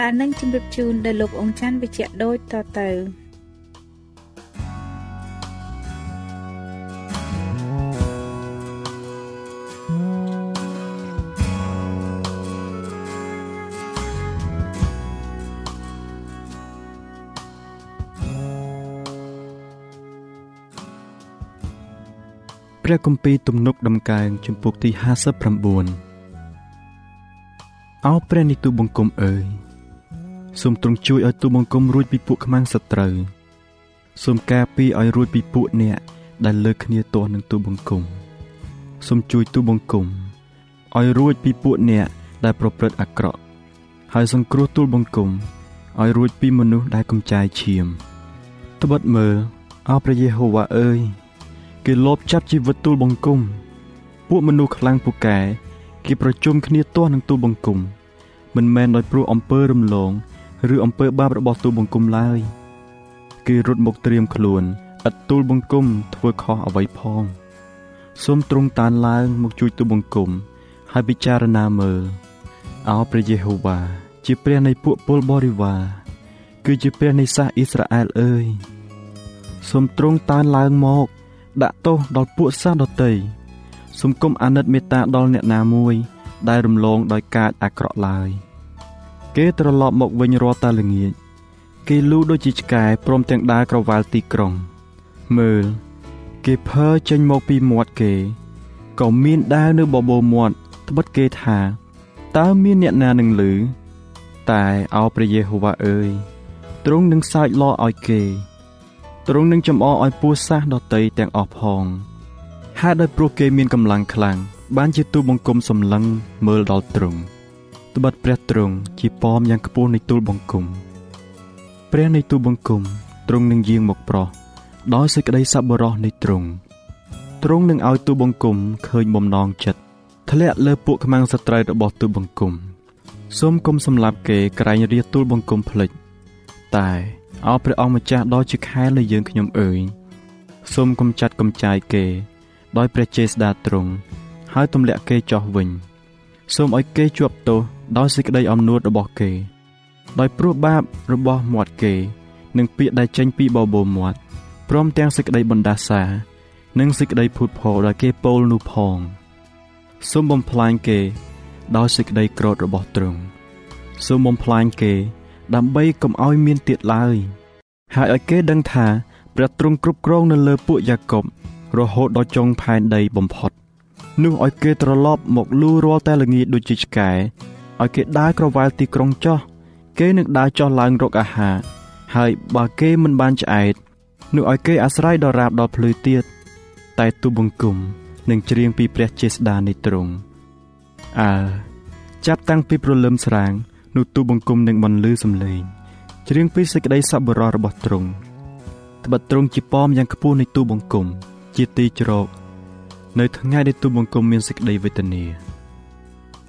ដែលនឹងជម្រាបជូនដល់លោកអង្ចាន់វិជ្ជៈដូចតទៅព្រះគម្ពីរទំនុកដំកើងជំពូកទី59អោព្រះនិទុបង្គំអើយ សូមទ្រង់ជួយឲ្យទូបង្គំរួចពីពួកខ្មាំងសត្រូវសូមការពារឲ្យរួចពីពួកអ្នកដែលលើកគ្នាទាស់នឹងទូបង្គំសូមជួយទូបង្គំឲ្យរួចពីពួកអ្នកដែលប្រព្រឹត្តអាក្រក់ហើយសង្គ្រោះទូលបង្គំឲ្យរួចពីមនុស្សដែលកំចាយឈាមត្បិតមើលអោព្រះយេហូវ៉ាអើយគេលបចាប់ជីវិតទូលបង្គំពួកមនុស្សខ្លាំងពូកែគេប្រជុំគ្នាទាស់នឹងទូបង្គំមិនមែនដោយព្រោះអំពើរំលង ឬអំពើបាបរបស់ទូលបង្គំឡើយគេរត់មកត្រៀមខ្លួនឥតទូលបង្គំធ្វើខុសអ្វីផងសូមទ្រង់តានឡើងមកជួយទូលបង្គំហើយពិចារណាមើលអោព្រះយេហូវ៉ាជាព្រះនៃពួកពលបរិវារគឺជាព្រះនៃសាសអ៊ីស្រាអែលអើយសូមទ្រង់តានឡើងមក ដាក់ទោសដល់ពួកសាសដតីសូមគុំអាណិតមេត្តាដល់អ្នកណាមួយ ដែលរំលងដោយកាចអាក្រក់ឡើយ។ គេត្រឡប់មកវិញរាល់តែល្ងាចគេលូដូចជាឆ្កែព្រមទាំងដើរក្រវ៉ាល់ទីក្រុង មើល គេភើចេញមកពីមាត់គេក៏មានដាវនៅបបោមាត់ត្បិតគេថាតើមានអ្នកណានឹងឮតែអោព្រះយេហូវ៉ាអើយទ្រង់នឹងសើចលឲ្យគេទ្រង់នឹងចំអកឲ្យពូសាសដតីទាំងអស់ផងហេតុដោយព្រោះគេមានកម្លាំងខ្លាំងបានជាទូបង្គំសម្លឹងមើលដល់ទ្រង់ ត្បិតព្រះទ្រង់ជាប៉មយ៉ាងខ្ពស់នៃទូលបង្គំព្រះនៃទូលបង្គំទ្រង់នឹងយាងមកប្រោះដោយសេចក្តីសប្បុរសនៃទ្រង់ទ្រង់នឹងឲ្យទូលបង្គំឃើញបំណងចិត្តធ្លាក់លើពួកខ្មាំងសត្រូវរបស់ទូលបង្គំសូមគុំសម្លាប់គេក្រែងរាទូលបង្គំភ្លេចតែអោព្រះអង្គម្ចាស់ដ៏ជាខែលនៃយើងខ្ញុំអើយសូមកំចាត់កំចាយគេ ដោយព្រះចេស្តាទ្រង់ហើយទម្លាក់គេចោះវិញ សូមឲ្យគេជាប់ទោស ដោយសេចក្តីអំនួតរបស់គេ ដោយព្រោះបាបរបស់មាត់គេនិងពាក្យដែលចេញពីបបោមាត់ព្រមទាំងសេចក្តីបណ្ដាសា និងសេចក្តីភូតភរដែលគេពោលនោះផងសូមបំផ្លាញគេ ដោយសេចក្តីក្រោធរបស់ទ្រង់សូមបំផ្លាញគេ ដើម្បីកុំឲ្យមានទៀតឡើយ ហើយឲ្យគេដឹងថាព្រះទ្រង់គ្រប់គ្រងនៅលើពួកយ៉ាកុបរហូតដល់ចុងផែនដីបំផុតនោះឲ្យគេត្រឡប់មកលូរាល់តែល្ងាចដូចជាឆ្កែ ឲ្យគេដើរក្រវ៉ាល់ទីក្រុងចោះគេនឹងដើរចោះឡើងរកអាហារហើយបើគេមិនបានឆ្អែតនោះឲ្យគេអាស្រ័យដល់រាបដល់ភ្លឺទៀតតែទូបង្គំនឹងច្រៀងពីព្រះចេស្តានៃទ្រង់អើចាប់តាំងពីព្រលឹមស្រាងនោះទូបង្គំនឹងបន្លឺសំឡេងច្រៀងពីសេចក្តីសប្បុរសរបស់ទ្រង់ត្បិតទ្រង់ជាប៉មយ៉ាងខ្ពស់នៃទូបង្គំជាទីជ្រកនៅថ្ងៃដែលទូបង្គំមានសេចក្តីវេទនា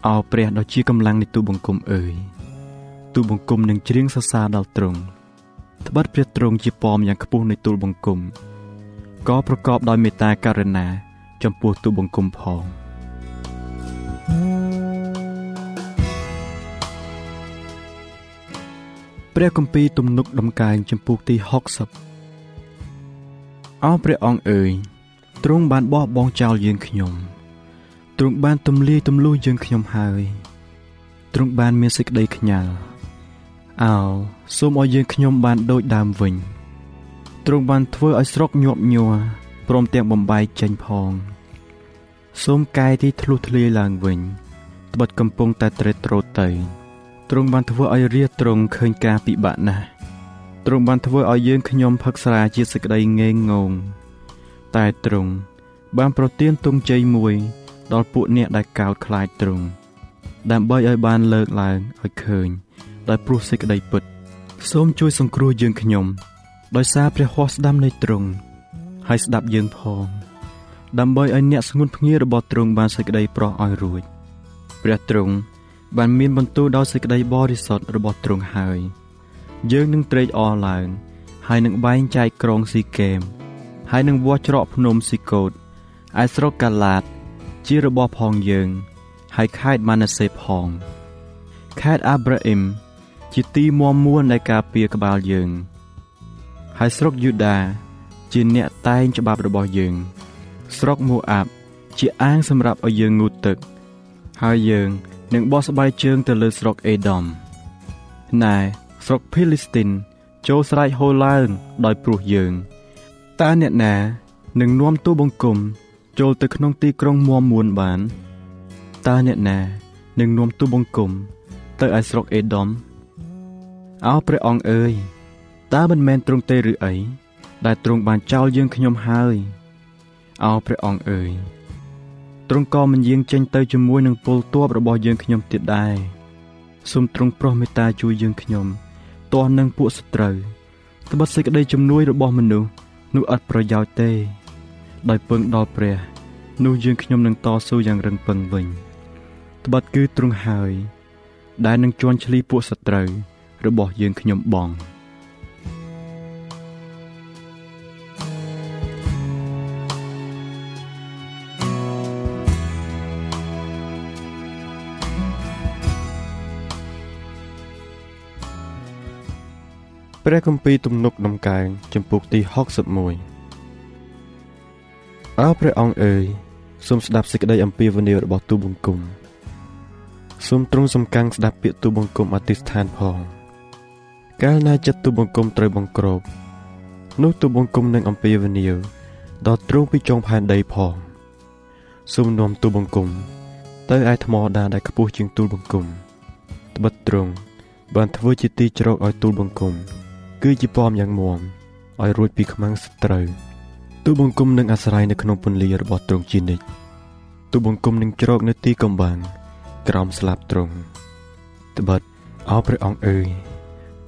អោព្រះដ៏ជាកម្លាំងនៃទូបង្គំអើយទូលបង្គំនឹងច្រៀងសរសើរដល់ទ្រង់ត្បិតព្រះទ្រង់ជាប៉មយ៉ាងខ្ពស់នៃទូលបង្គំក៏ប្រកបដោយមេត្តាករុណា ចំពោះទូលបង្គំផងព្រះគម្ពីរទំនុកដំកើងចំពោះទី60អោព្រះអង្គអើយទ្រង់បានបោះបង់ចោលយើងខ្ញុំ ទ្រង់បានទម្លាយទម្លុះយើងខ្ញុំហើយទ្រង់បានមានសេចក្តីខ្ញាល់អោសូមឲ្យយើងខ្ញុំបានដូចដើមវិញទ្រង់បានធ្វើឲ្យស្រុកញាប់ញ័រព្រមទាំងបំបែកចេញផង សូមកែទីធ្លុះធ្លាយឡើងវិញត្បិតកំពុងតែត្រេតត្រោតទៅទ្រង់បានធ្វើឲ្យរាទ្រង់ឃើញការពិបាកណាស់ទ្រង់បានធ្វើឲ្យយើងខ្ញុំផឹកស្រាជាសេចក្តីងេងងងតែទ្រង់បានប្រទានទង់ជ័យមួយ ដល់ពួកអ្នកដែលកោតខ្លាចទ្រង់ដើម្បីឲ្យបានលើកឡើងឲ្យឃើញដោយព្រោះសេចក្តីពិត សូមជួយសង្គ្រោះយើងខ្ញុំ ដោយសារព្រះហស្ថស្ដាំនៃទ្រង់ហើយស្ដាប់យើងផង ដើម្បីឲ្យអ្នកស្ងួនភ្ងារបស់ទ្រង់បានសេចក្តីប្រោះឲ្យរួចព្រះទ្រង់បានមានបន្ទូលដោយសេចក្តីបរិសុទ្ធរបស់ទ្រង់ហើយ យើងនឹងត្រេកអរឡើង ហើយនឹងបែងចែកក្រុងស៊ីកេមហើយនឹងវាស់ច្រកភ្នំស៊ីកូតឯស្រុកកាឡាត ជារបស់ផងយើង ហើយខេត្តម៉ាណាសេផងខេត្តអាប់រ៉ាអ៊ីមជាទីមមមួននៃការពារក្បាលយើង ហើយស្រុកយូដា ជាអ្នកតែងច្បាប់របស់យើង ស្រុកម៉ូអាប់ជាអាងសម្រាប់ឲ្យយើងងូតទឹក ហើយយើងនឹងបោះស្បែកជើងទៅលើស្រុកអេដុំណែស្រុកភីលីស្ទីនចូលស្រែកហូរឡើងដោយព្រោះយើងតើអ្នកណានឹងនាំទូបង្គំ ចូលទៅក្នុងទីក្រុងមមមួនបានតើអ្នកណានឹងនាំទូបង្គំទៅឯស្រុកអេដុំអោព្រះអង្គអើយតើមិនមែនទ្រង់ទេឬអីដែលទ្រង់បានចោលយើងខ្ញុំហើយអោព្រះអង្គអើយទ្រង់ក៏មិនយាងចេញទៅជាមួយនឹងពលទ័ពរបស់យើងខ្ញុំទៀតដែរសូមទ្រង់ប្រោះមេត្តាជួយយើងខ្ញុំទាស់នឹងពួកសត្រូវត្បិតសេចក្តីជំនួយរបស់មនុស្សនោះអត់ប្រយោជន៍ទេ ដោយពឹងដល់ព្រះ នោះយើងខ្ញុំនឹងតស៊ូយ៉ាងរឹងពឹងវិញត្បិតគឺទ្រង់ហើយ ដែលនឹងជន់ឈ្លីពួកសត្រូវ របស់យើងខ្ញុំបងព្រះគម្ពីរទំនុកដំកើងចំពុកទី61 អើព្រះអង្គអើយសូមស្ដាប់សេចក្តីអំពាវនាវរបស់ទូបង្គំសូមទ្រង់សំកាំងស្ដាប់ពាក្យទូបង្គំអធិស្ឋានផងកាលណាចិត្តទូបង្គំត្រូវបង្ក្រោបនោះទូបង្គំនឹងអំពាវនាវដល់ទ្រង់ពីចុងផែនដីផងសូមនាំទូបង្គំទៅឯថ្មដាដែលខ្ពស់ជាងទូលបង្គំត្បិតទ្រង់បានធ្វើជាទីជ្រកឲ្យទូលបង្គំគឺជាពំយ៉ាងមុំឲ្យរួចពីខ្មាំងសត្រូវ ទូបង្គំនឹងអាស្រ័យនៅក្នុងពន្លារបស់ទ្រង់ជានិច្ចទូបង្គំនឹងជ្រកនៅទីកំបាំងក្រោមស្លាប់ទ្រង់ត្បិតអោព្រះអង្គអើយ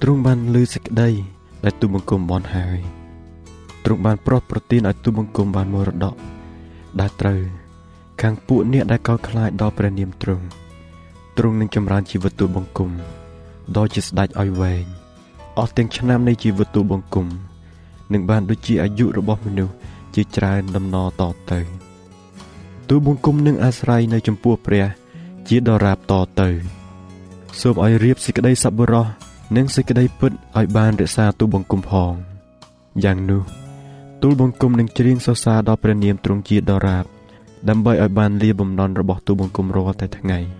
ទ្រង់បានលើសេចក្តីដែលទូបង្គំបនហើយទ្រង់បានប្រោះប្រទានឲ្យទូបង្គំបានមរតកដែលត្រូវខាងពួកអ្នកដែលកោតខ្លាចដល់ព្រះនាមទ្រង់ទ្រង់នឹងចម្រើនជីវិតទូបង្គំដ៏ជាស្ដេចឲ្យវែងអស់ទាំងឆ្នាំនៃជីវិតទូបង្គំនឹងបានដូចជាអាយុរបស់មនុស្ស ជាច្រើនដំណតទៅទូបង្គំនឹងអាស្រ័យនៅចំពោះព្រះ ជាដរាបតទៅសូមឲ្យរៀបសេចក្តីសប្បុរសនិងសេចក្តីពិតឲ្យបានរក្សាទូបង្គំផងយ៉ាងនោះទូលបង្គំនឹងច្រៀងសរសើរដល់ព្រះនាមទ្រង់ជាដរាបដើម្បីឲ្យបានលាបំណន់របស់ទូបង្គំរាល់តែថ្ងៃ។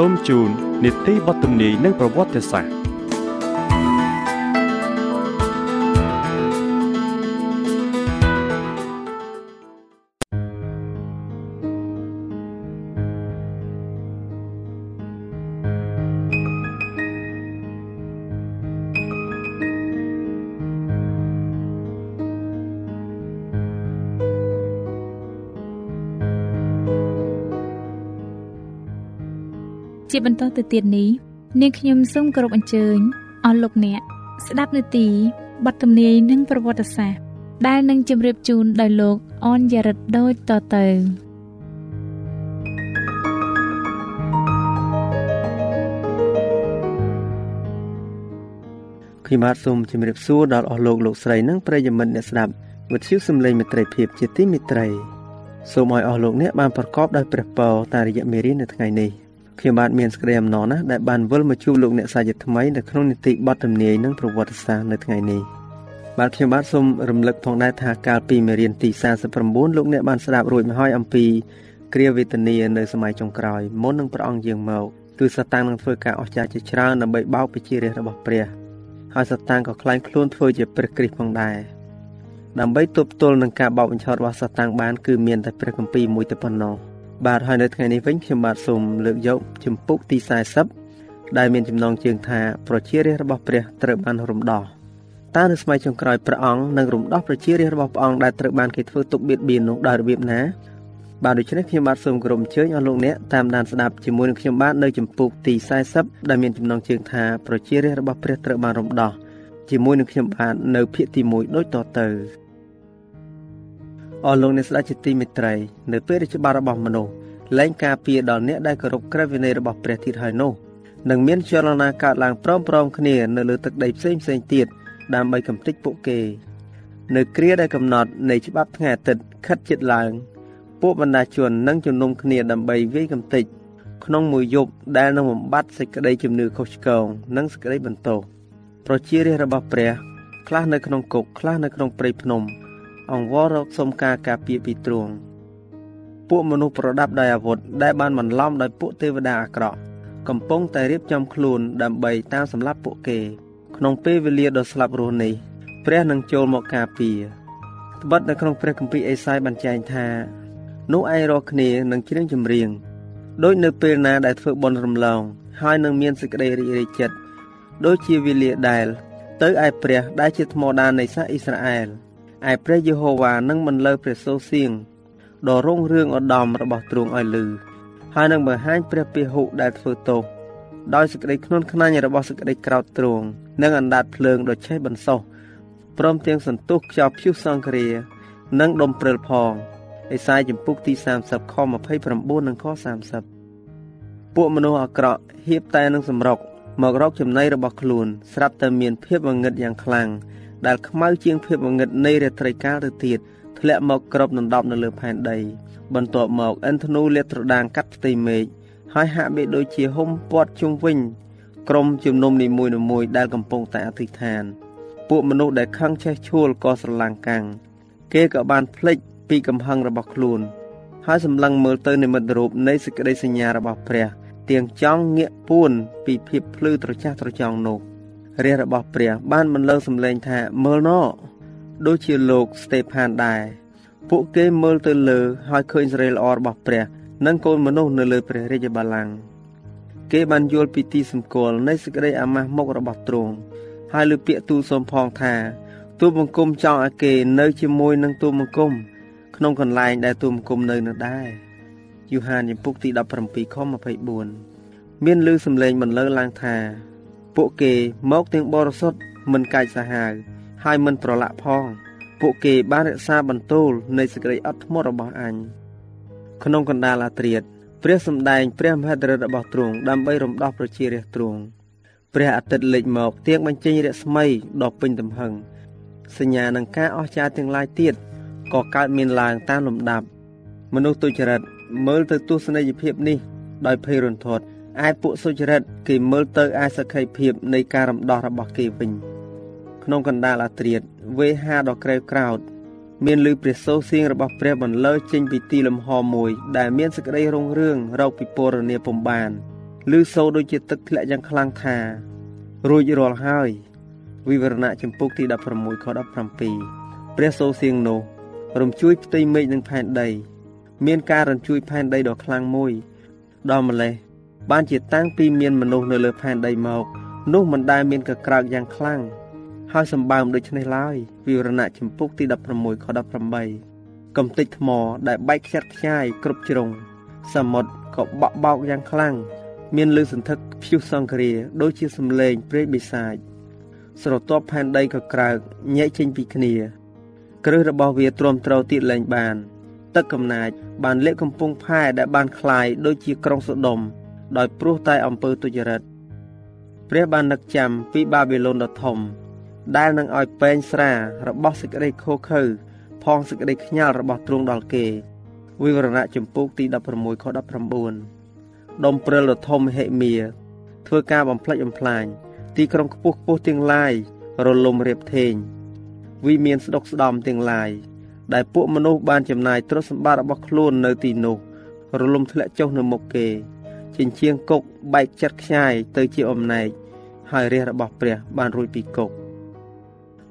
សូមជូននីតិបទទំនាយនិងប្រវត្តិសាស្ត្រ ជាបន្តទៅទៀតនេះនាងខ្ញុំសូមគោរពអញ្ជើញអស់លោកអ្នកស្ដាប់នាទីបទទំនាយនិងប្រវត្តិសាស្ត្រដែលនឹងជម្រាបជូនដោយលោកអនយ៉ារិតដូចតទៅខ្ញុំបាទសូមជម្រាបសួរដល់អស់លោកលោកស្រីនិងប្រិយមិត្តអ្នកស្ដាប់វិទ្យុសំឡេងមិត្តភាពជាទីមេត្រីសូមឲ្យអស់លោកអ្នកបានប្រកបដោយព្រះពរតាមរយៈមេរៀននៅថ្ងៃនេះ ខ្ញុំបាទមានសេចក្តីអំណរណាស់ដែលបានវិលមកជួបលោកអ្នកសាជាថ្មីនៅក្នុងនីតិបទទំនាយនិងប្រវត្តិសាស្ត្រនៅថ្ងៃនេះបាទខ្ញុំបាទសូមរំលឹកផងដែរថាកាលពីមេរៀនទី49លោកអ្នកបានស្ដាប់រួចមកហើយអំពីគ្រាវេទនានៅសម័យចុងក្រោយមុននឹងព្រះអង្គយាងមកគឺសតាំងនឹងធ្វើការអស្ចារ្យជាច្រើនដើម្បីបោកពជារាជរបស់ព្រះហើយសតាំងក៏ខ្លាញ់ខ្លួនធ្វើជាព្រះគ្រីស្ទផងដែរដើម្បីទប់ទល់នឹងការបោកបញ្ឆោតរបស់សតាំងបានគឺមានតែព្រះគម្ពីរមួយតែប៉ុណ្ណោះ បាទហើយនៅថ្ងៃនេះវិញខ្ញុំបាទសូមលើកយកជំពូកទី40ដែលមានចំណងជើងថាប្រជារាស្ត្ររបស់ព្រះត្រូវបានរំដោះតើនៅសម័យចុងក្រោយព្រះអង្គនឹងរំដោះប្រជារាស្ត្ររបស់ព្រះអង្គដែលត្រូវបានគេធ្វើទុកបៀតបៀននោះដោយរបៀបណាបាទដូច្នេះខ្ញុំបាទសូមគោរពអញ្ជើញអស់លោកអ្នកតាមដានស្ដាប់ជាមួយនឹងខ្ញុំបាទនៅចម្ពោះទី40ដែលមានចំណងជើងថាប្រជារាស្ត្ររបស់ព្រះត្រូវបានរំដោះជាមួយនឹងខ្ញុំបាទនៅភាគទី1ដូចតទៅ អស់លោកអ្នកស្ដេចជាទីមេត្រីនៅពេលរាជបាលរបស់មនុស្សលែងការពារដល់អ្នកដែលគោរពក្រឹតវិន័យរបស់ព្រះទៀតហើយនោះនឹងមានចលនាកើតឡើងព្រមព្រមគ្នានៅលើទឹកដីផ្សេងផ្សេងទៀតដើម្បីកំទេចពួកគេ នៅគ្រាដែលកំណត់នៃច្បាប់ថ្ងៃអាទិត្យខិតជិតឡើង ពួកបណ្ដាជននឹងជំនុំគ្នាដើម្បីវាយកំទេចក្នុងមួយយប់ដែលនឹងបំបត្តិសេចក្តីជំនឿខុសឆ្គងនិងសេចក្តីបន្ទោសប្រជារាស្ត្ររបស់ព្រះ ខ្លះនៅក្នុងគុកខ្លះនៅក្នុងព្រៃភ្នំ អង្វររកសុំការការពារពីទ្រង់ពួកមនុស្សប្រដាប់ដោយអាវុធដែលបានបន្លំដោយពួកទេវតាអាក្រក់កំពុងតែរៀបចំខ្លួនដើម្បីតាមសម្លាប់ពួកគេ ក្នុងពេលវេលាដ៏ស្លាប់រស់នេះព្រះនឹងចូលមកការពារត្បិតនៅក្នុងព្រះគម្ពីរអេសាយបានចែងថានោះឯងរកគ្នានឹងច្រៀងចម្រៀងដូចនៅពេលណាដែលធ្វើបុណ្យរំលង ហើយនឹងមានសេចក្តីរីករាយចិត្តដូចជាវេលាដែល ទៅឯព្រះដែលជាថ្មដាននៃសាសអ៊ីស្រាអែល ឯព្រះយេហូវ៉ានឹងបន្លឺព្រះសូរសៀងដ៏រុងរឿងឧត្តមរបស់ទ្រង់ឲ្យលឺហើយនឹងបង្ហាញព្រះពហុដែលធ្វើទោសដោយសេចក្តីខ្នន់ខ្នាញ់របស់សេចក្តីក្រោធទ្រង់និងអណ្ដាតភ្លើងដ៏ឆេះបន្សោះព្រមទាំងសន្ទុះខ្យល់ព្យុះសង្គ្រា និងដុំព្រិលផងអេសាយចំពុកទី30ខ29និងខ30ពួកមនុស្សអាក្រក់ហៀបតែនឹងសម្រុកមករកចំណៃរបស់ខ្លួន ស្រាប់តែមានភាពងងឹតយ៉ាងខ្លាំង ដែលខ្មៅជាងភាពងងឹតនៃរាត្រីកាលទៅទៀតធ្លាក់មកគ្របដណ្ដប់នៅលើផែនដី បន្ទាប់មកឥន្ទនូលាតត្រដាងកាត់ផ្ទៃមេឃហើយហាក់បីដូចជាហុំព័ទ្ធជុំវិញក្រុមជំនុំនីមួយៗដែលកំពុងតែអធិដ្ឋាន ពួកមនុស្សដែលខឹងឆេះឆួលក៏ស្រឡាំងកាំងគេក៏បានភ្លេចពីកំហឹងរបស់ខ្លួន ហើយសម្លឹងមើលទៅនិមិត្តរូបនៃសេចក្តីសញ្ញារបស់ព្រះ ទៀងចង់ងាកពួនពីភាពភ្លឺត្រចះត្រចង់នោះ រាជរបស់ព្រះបានបន្លឺសម្លេងថាមើលណោដូចជាលោកស្តេផានដែរពួកគេមើលទៅលើហើយឃើញសេរីល្អរបស់ព្រះ និងកូនមនុស្សនៅលើព្រះរាជបល្ល័ង្កគេបានយល់ពីទីសម្គាល់នៃសេចក្តីអាម៉ាស់មុខរបស់ទ្រង់ហើយលើពាក្យទូលសូមផងថាទូលបង្គំចង់ឲ្យគេនៅជាមួយនឹងទូលបង្គំក្នុងកន្លែងដែលទូលបង្គំនៅនៅដែរយូហានចំពុកទី17ខ24មានឮសំឡេងបន្លឺឡើងថា ពួកគេមកទាំងបរិសុទ្ធមិនកាចសាហាវហើយមិនប្រឡាក់ផង ពួកគេបានរក្សាបន្ទូលនៃសេចក្តីអត់ធ្មត់របស់អញក្នុងកណ្ដាលអាត្រិតព្រះសម្ដែងព្រះមហិទ្ធិឫទ្ធិរបស់ទ្រង់ដើម្បីរំដោះប្រជារាស្ត្រទ្រង់ព្រះអាទិត្យលេចមកទៀងបញ្ចេញរស្មីដ៏ពេញទំហឹងសញ្ញានឹងការអស្ចារ្យទាំងឡាយទៀតក៏កើតមានឡើងតាមលំដាប់មនុស្សទុច្ចរិតមើលទៅទស្សនីយភាពនេះដោយភ័យរន្ធត់ ឯពួកសុចរិតគេមើលទៅឯសក្ខីភាពនៃការរំដោះរបស់គេវិញក្នុងកណ្ដាលអាត្រៀតវេហាដ៏ក្រេវក្រោតមានលឺព្រះសូរសៀងរបស់ព្រះបន្លឺចេញពីទីលំហមួយ ដែលមានសេចក្តីរុងរឿងរកពីពរនីពំបានឬសូរដូចជាទឹកធ្លាក់យ៉ាងខ្លាំងថារួចរាល់ហើយវិវរណៈចម្ពោះទី16ខ17ព្រះសូរសៀងនោះរំជួយផ្ទៃមេឃនិងផែនដី មានការរំជួយផែនដីដ៏ខ្លាំងមួយ ដល់ម្លេះ បានជាតាំងពីមានមនុស្សនៅលើផែនដីមកនោះមិនដែលមានកក្រើកយ៉ាងខ្លាំងហើយសម្បើមដូចនេះឡើយវិវរណៈចម្ពោះទី16ខ18កំទេចថ្មដែលបែកខ្ចាត់ខ្ចាយគ្រប់ជ្រុងសមុទ្រក៏បក់បោកយ៉ាងខ្លាំងមានលឺសន្ធឹកព្យុះសង្គ្រាដូចជាសំឡេងព្រៃបិសាចស្រទាប់ផែនដីក៏ក្រើកញែកចេញពីគ្នា គ្រឹះរបស់វាទ្រាំទ្រទៀតលែងបាន ទឹកកំណាចបានលាក់កំពង់ផែដែលបានคลายដូចជាក្រុងសូដុំ ដោយព្រោះតែអំពើទុច្ចរិតព្រះបាននឹកចាំពីបាប៊ីឡូនដ៏ធំ ដែលនឹងឲ្យពេងស្រារបស់សេចក្តីខូខើផងសេចក្តីខ្ញាល់របស់ទ្រង់ដល់គេវិវរណៈចម្ពោះទី16ខ19ដុំព្រិលដ៏ធំហិមៀធ្វើការបំផ្លិចបំផ្លាញទីក្រុងខ្ពស់ខ្ពស់ទាំងឡាយរលំរៀបធេងវិមានស្ដុកស្ដំទាំងឡាយដែលពួកមនុស្សបានចំណាយទ្រព្យសម្បត្តិរបស់ខ្លួននៅទីនោះរលំធ្លាក់ចុះនៅមុខគេ ចិញ្ចៀងគុកបែកចិត្តខ្ញាយទៅជាអំណែកហើយរាជរបស់ព្រះបានរួចពីគុក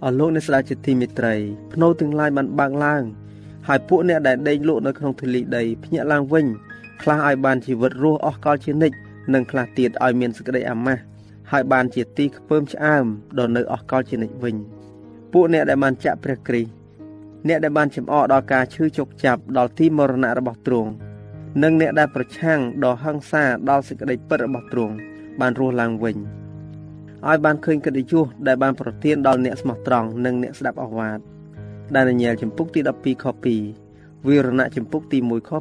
អរលោកអ្នកស្ដេចជាទីមេត្រីភ្នូទាំងឡាយបានបើកឡើង ហើយពួកអ្នកដែលដេកលក់នៅក្នុងធូលីដីភ្ញាក់ឡើងវិញខ្លះឲ្យបានជីវិតរស់អស់កលជានិច្ចនិងខ្លះទៀតឲ្យមានសេចក្តីអាម៉ាស់ហើយបានជាទីខ្ពើមឆ្អើមដល់នៅអស់កលជានិច្ចវិញពួកអ្នកដែលបានចាក់ព្រះគ្រីស្ទអ្នកដែលបានចំអកដល់ការឈឺជោគចាប់ដល់ទីមរណៈរបស់ទ្រង់ និងអ្នកដែលប្រឆាំងដល់ហិង្សាដល់សេចក្តីពិតរបស់ទ្រង់បានរស់ឡើងវិញឲ្យបានឃើញកិត្តិយសដែលបានប្រទានដល់អ្នកស្មោះត្រង់និងអ្នកស្ដាប់អស់វាទដែលញែលចំពុកទី12ខ2វិរណៈចំពុកទី1ខ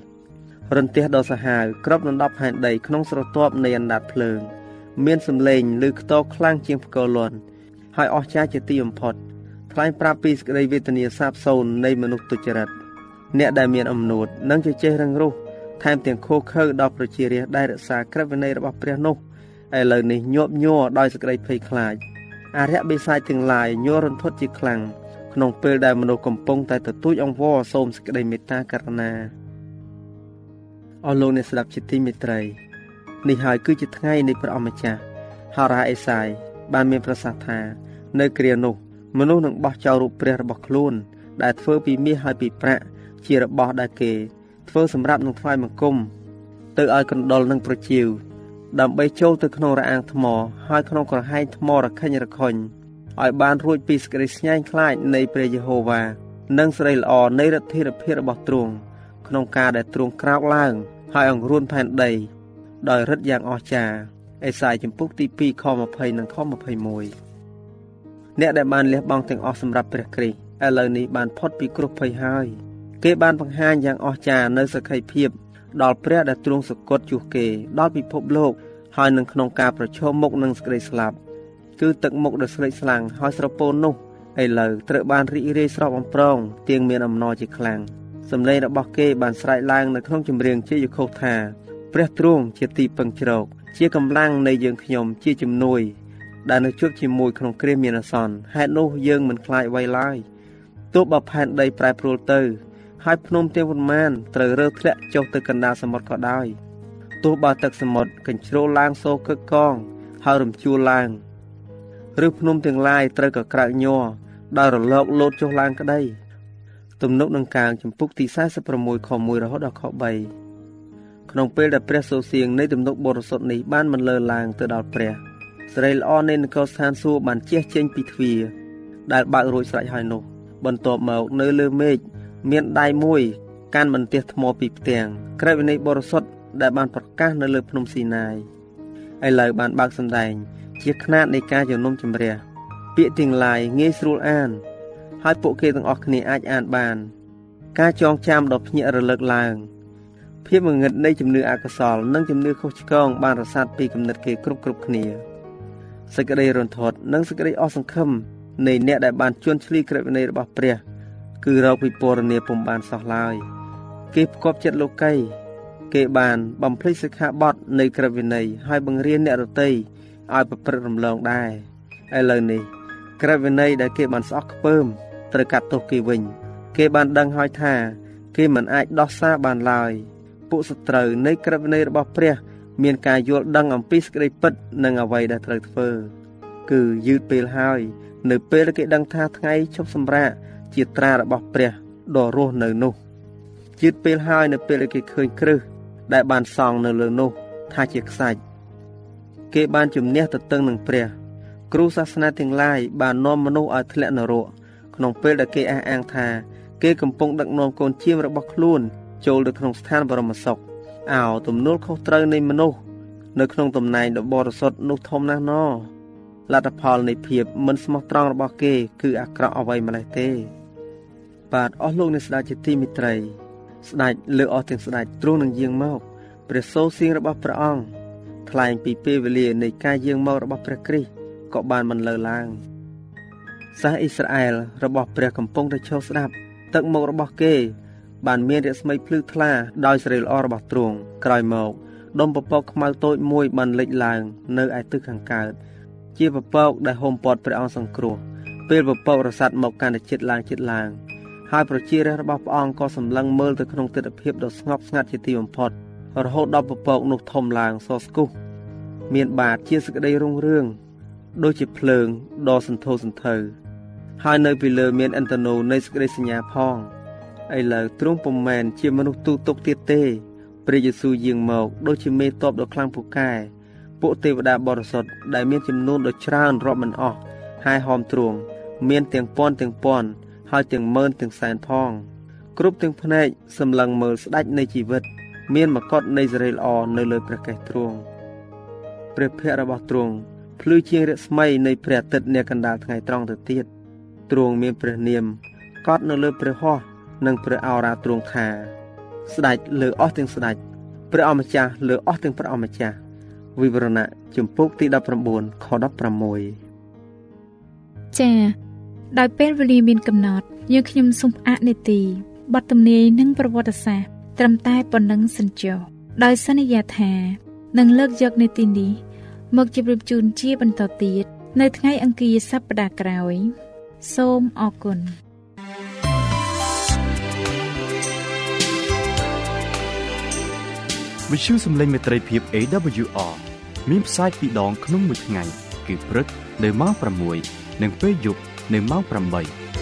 7រន្ទះដ៏សាហាវក្របដណ្ដប់ផែនដីក្នុងស្រទាប់នៃអណ្ដាតភ្លើង មានសម្លេងឬខ្ទរខ្លាំងជាងផ្គរលន់ហើយអស្ចារ្យជាទីបំផុតថ្លែងប្រាប់ពីសេចក្តីវេទនាសាបសូន្យនៃមនុស្សទុច្ចរិត អ្នកដែលមានអំណួតនិងជជែករឹងរូសថែមទាំងខូខើដល់ប្រជារាស្ត្រដែលរក្សាក្រឹតវិន័យរបស់ព្រះនោះឥឡូវនេះញាប់ញ័រដោយសេចក្តីភ័យខ្លាចអរិយបិសាចទាំងឡាយញ័ររន្ធត់ជាខ្លាំងក្នុងពេលដែលមនុស្សកំពុងតែទទូចអង្វរសូមសេចក្តីមេត្តាករុណាអស់លោកអ្នកស្ដាប់ជាទីមេត្រីនេះហើយគឺជាថ្ងៃនៃព្រះអម្ចាស់ហារ៉ាអេសាយបានមានប្រសាសន៍ថានៅគ្រានោះមនុស្សនឹងបោះចោលរូបព្រះរបស់ខ្លួន ដែលធ្វើពីមាសហើយពីប្រាក់ ជារបស់ដែលគេ ធ្វើសម្រាប់នឹងថ្វាយបង្គំទៅឲ្យកណ្ដុលនឹងប្រជៀវដើម្បីចូលទៅក្នុងរអាងថ្ម ហើយក្នុងក្រហែងថ្មរខិញរខុញឲ្យបានរួចពីសេចក្តីស្ញាញ់ខ្លាចនៃព្រះយេហូវ៉ានិងសេរីល្អនៃរទ្ធាភិបរបស់ទ្រង់ក្នុងការដែលទ្រង់ក្រោកឡើង ហើយអង្រួនផែនដី ដោយរិទ្ធយ៉ាងអស្ចារ្យអេសាយចំពុកទី2ខ20និងខ21អ្នកដែលបានលះបង់ទាំងអស់សម្រាប់ព្រះគ្រីស្ទឥឡូវនេះបានផុតពីគ្រោះភ័យហើយ គេបានបង្ហាញយ៉ាងអស្ចារ្យនៅសក្ខីភាពដល់ព្រះដែលទ្រង់សគត់ជួសគេដល់ពិភពលោកហើយនឹងក្នុងការប្រឈមមុខនឹងសេចក្តីស្លាប់គឺទឹកមុខដ៏ស្រេកស្លាំងហើយស្រពោននោះឥឡូវត្រូវបានរីករាយស្រស់បំប្រងទៀងមានអំណរជាខ្លាំងសម្លេងរបស់គេបានស្រែកឡើងនៅក្នុងចម្រៀងជាយខុសថាព្រះទ្រង់ជាទីពឹងជ្រកជាកម្លាំងនៃយើងខ្ញុំជាជំនួយ ដែលនៅជួបជាមួយក្នុងគ្រាមានអាសន្នហេតុនោះយើងមិនខ្លាចអ្វីឡើយទោះបើផែនដីប្រែប្រួលទៅ ហើយភ្នំទាំងប៉ុន្មានត្រូវរើធ្លាក់ចុះទៅកណ្ដាលសមុទ្រក៏ដោយទោះបើទឹកសមុទ្រកញ្ជ្រោលឡើងសូរកឹកកង ហើយរំជួលឡើងឬភ្នំទាំងឡាយត្រូវក៏ក្រើកញ័រដោយរលកលោតចុះឡើងក្តីទំនុកនឹងកាងចម្ពុកទី46ខ1រហូតដល់ខ3ក្នុងពេលដែលព្រះសូរសៀងនៃទំនុកបរិសុទ្ធនេះបានបន្លឺឡើងទៅដល់ព្រះសេរីល្អនៃនគរស្ថានសួគ៌បានជះចេញពីទ្វារដែលបើករួចស្រេចហើយនោះបន្ទាប់មកនៅលើមេឃ មានដៃមួយកាន់បន្ទះថ្មពីផ្ទាំងក្រឹតវិន័យបរិសុទ្ធដែលបានប្រកាសនៅលើភ្នំស៊ីណាយឥឡូវបានបើកសម្ដែង ជាຂ្នាតនៃការជំនុំជម្រះពាក្យទាំងឡាយងាយស្រួលអាន ហើយពួកគេទាំងអស់គ្នាអាចអានបាន ការចងចាំដ៏ភ្ញាក់រលឹកឡើងភាពងងឹតនៃជំនឿអកុសល និងជំនឿខុសឆ្គងបានរសាត់ពីគំនិតគេគ្រប់គ្រប់គ្នាសេចក្តីរន្ធត់និងសេចក្តីអស់សង្ឃឹមនៃអ្នកដែលបានជួនឆ្លីក្រឹតវិន័យរបស់ព្រះ គឺរកពិពណ៌នាពុំបានសោះឡើយគេផ្គប់ចិត្តលោកីគេបានបំភ្លេចសិក្ខាបទនៃក្រឹតវិន័យហើយបង្រៀនអ្នករតីឲ្យប្រព្រឹត្តរំលងដែរឥឡូវនេះក្រឹតវិន័យដែលគេបានស្អប់ខ្ពើមត្រូវកាត់ទោសគេវិញ គេបានដឹងហើយថា គេមិនអាចដោះសារបានឡើយពួកសត្រូវនៃក្រឹតវិន័យរបស់ព្រះ មានការយល់ដឹងអំពីសេចក្តីពិតនិងអ្វីដែលត្រូវធ្វើ គឺយឺតពេលហើយ នៅពេលគេដឹងថាថ្ងៃជប់សម្រាក ជាត្រារបស់ព្រះដ៏រស់នៅនោះយឺតពេលហើយនៅពេលគេឃើញគ្រឹះដែលបានសង់នៅលើនោះថាជាខ្សាច់គេបានជំនះទៅតឹងនឹងព្រះ គ្រូសាសនាទាំងឡាយបាននាំមនុស្សឲ្យធ្លាក់នរកក្នុងពេលដែលគេអះអាងថាគេកំពុងដឹកនាំកូនជៀមរបស់ខ្លួន ចូលទៅក្នុងស្ថានបរមសុខអោទំនួលខុសត្រូវនៃមនុស្សនៅក្នុងតំណែងដ៏បរិសុទ្ធនោះធំណាស់ណលទ្ធផលនៃភាពមិនស្មោះត្រង់របស់គេ គឺអាក្រក់អ្វីម្លេះទេ បាទអស់លោកអ្នកស្ដេចជាទីមិត្តរីស្ដេចលើអស់ទាំងស្ដេចទ្រង់នឹងយាងមកព្រះសូរសៀងរបស់ព្រះអង្គថ្លែងពីពេលវេលានៃការយាងមករបស់ព្រះគ្រីស្ទក៏បានមិនលើឡើងសាសអ៊ីស្រាអែលរបស់ព្រះកំពុងតែឈរស្ដាប់ទឹកមុខរបស់គេ បានមានរស្មីភ្លឺថ្លាដោយសេរីល្អរបស់ទ្រង់ក្រោយមកដុំពពកខ្មៅតូចមួយបានលេចឡើង នៅឯទិសខាងកើតជាពពកដែលហុំព័ទ្ធព្រះអង្គសង្គ្រោះពេលពពករសាត់មកកាន់តែជិតឡើងជិតឡើង ហើយប្រជារាស្ត្ររបស់ព្រះអង្គក៏សម្លឹងមើលទៅក្នុងទិដ្ឋភាពដ៏ស្ងប់ស្ងាត់ជាទីបំផុតរហូតដល់ពពកនោះធំឡើងសស្គុះមានបាតជាសក្តីរុងរឿងដូចជាភ្លើងដ៏សន្ធោសន្ធៅហើយនៅពីលើមានអន្តនោនៃសក្តីសញ្ញាផងឥឡូវទ្រង់ពុំមែនជាមនុស្សទូទុកទៀតទេព្រះយេស៊ូវយាងមកដូចជាមេតបដ៏ខ្លាំងពូកែពួកទេវតាបរិសុទ្ធដែលមានចំនួនដ៏ច្រើនរាប់មិនអស់ហើយហោមទ្រង់មានទាំងពាន់ទាំងពាន់ ហើយទាំងម៉ឺនទាំងសែនផង គ្រប់ទាំងភ្នែកសម្លឹងមើលស្ដេចនៃជីវិត មានមកុដនៃសេរីល្អនៅលើព្រះកេសទ្រង់ព្រះភ័ក្ត្ររបស់ទ្រង់ភ្លឺជាងរស្មីនៃព្រះអាទិត្យនាកណ្ដាលថ្ងៃត្រង់ទៅទៀតទ្រង់មានព្រះនាមកត់នៅលើព្រះហស្ថនិងព្រះអរាទ្រង់ថា ស្ដេចលើអស់ទាំងស្ដេចព្រះអម្ចាស់លើអស់ទាំងព្រះអម្ចាស់វិវរណៈជំពូកទី19ខ16ចា៎ ដោយពេលវេលាមានកំណត់យើងខ្ញុំសូមអនុទីបទទំនាយនិងប្រវត្តិសាស្ត្រត្រឹមតែប៉ុណ្ណឹងសិនចុះដោយសន្យាថានឹងលើកយកនីតិនេះមកជម្រាបជូនជាបន្តទៀតនៅថ្ងៃអង្គារសប្តាហ៍ក្រោយ សូមអរគុណវិទ្យុសំឡេងមេត្រីភាព AWR មានផ្សាយពីរដងក្នុងមួយថ្ងៃគឺព្រឹកនៅម៉ោង6និងពេលយប់ នៅម៉ោង8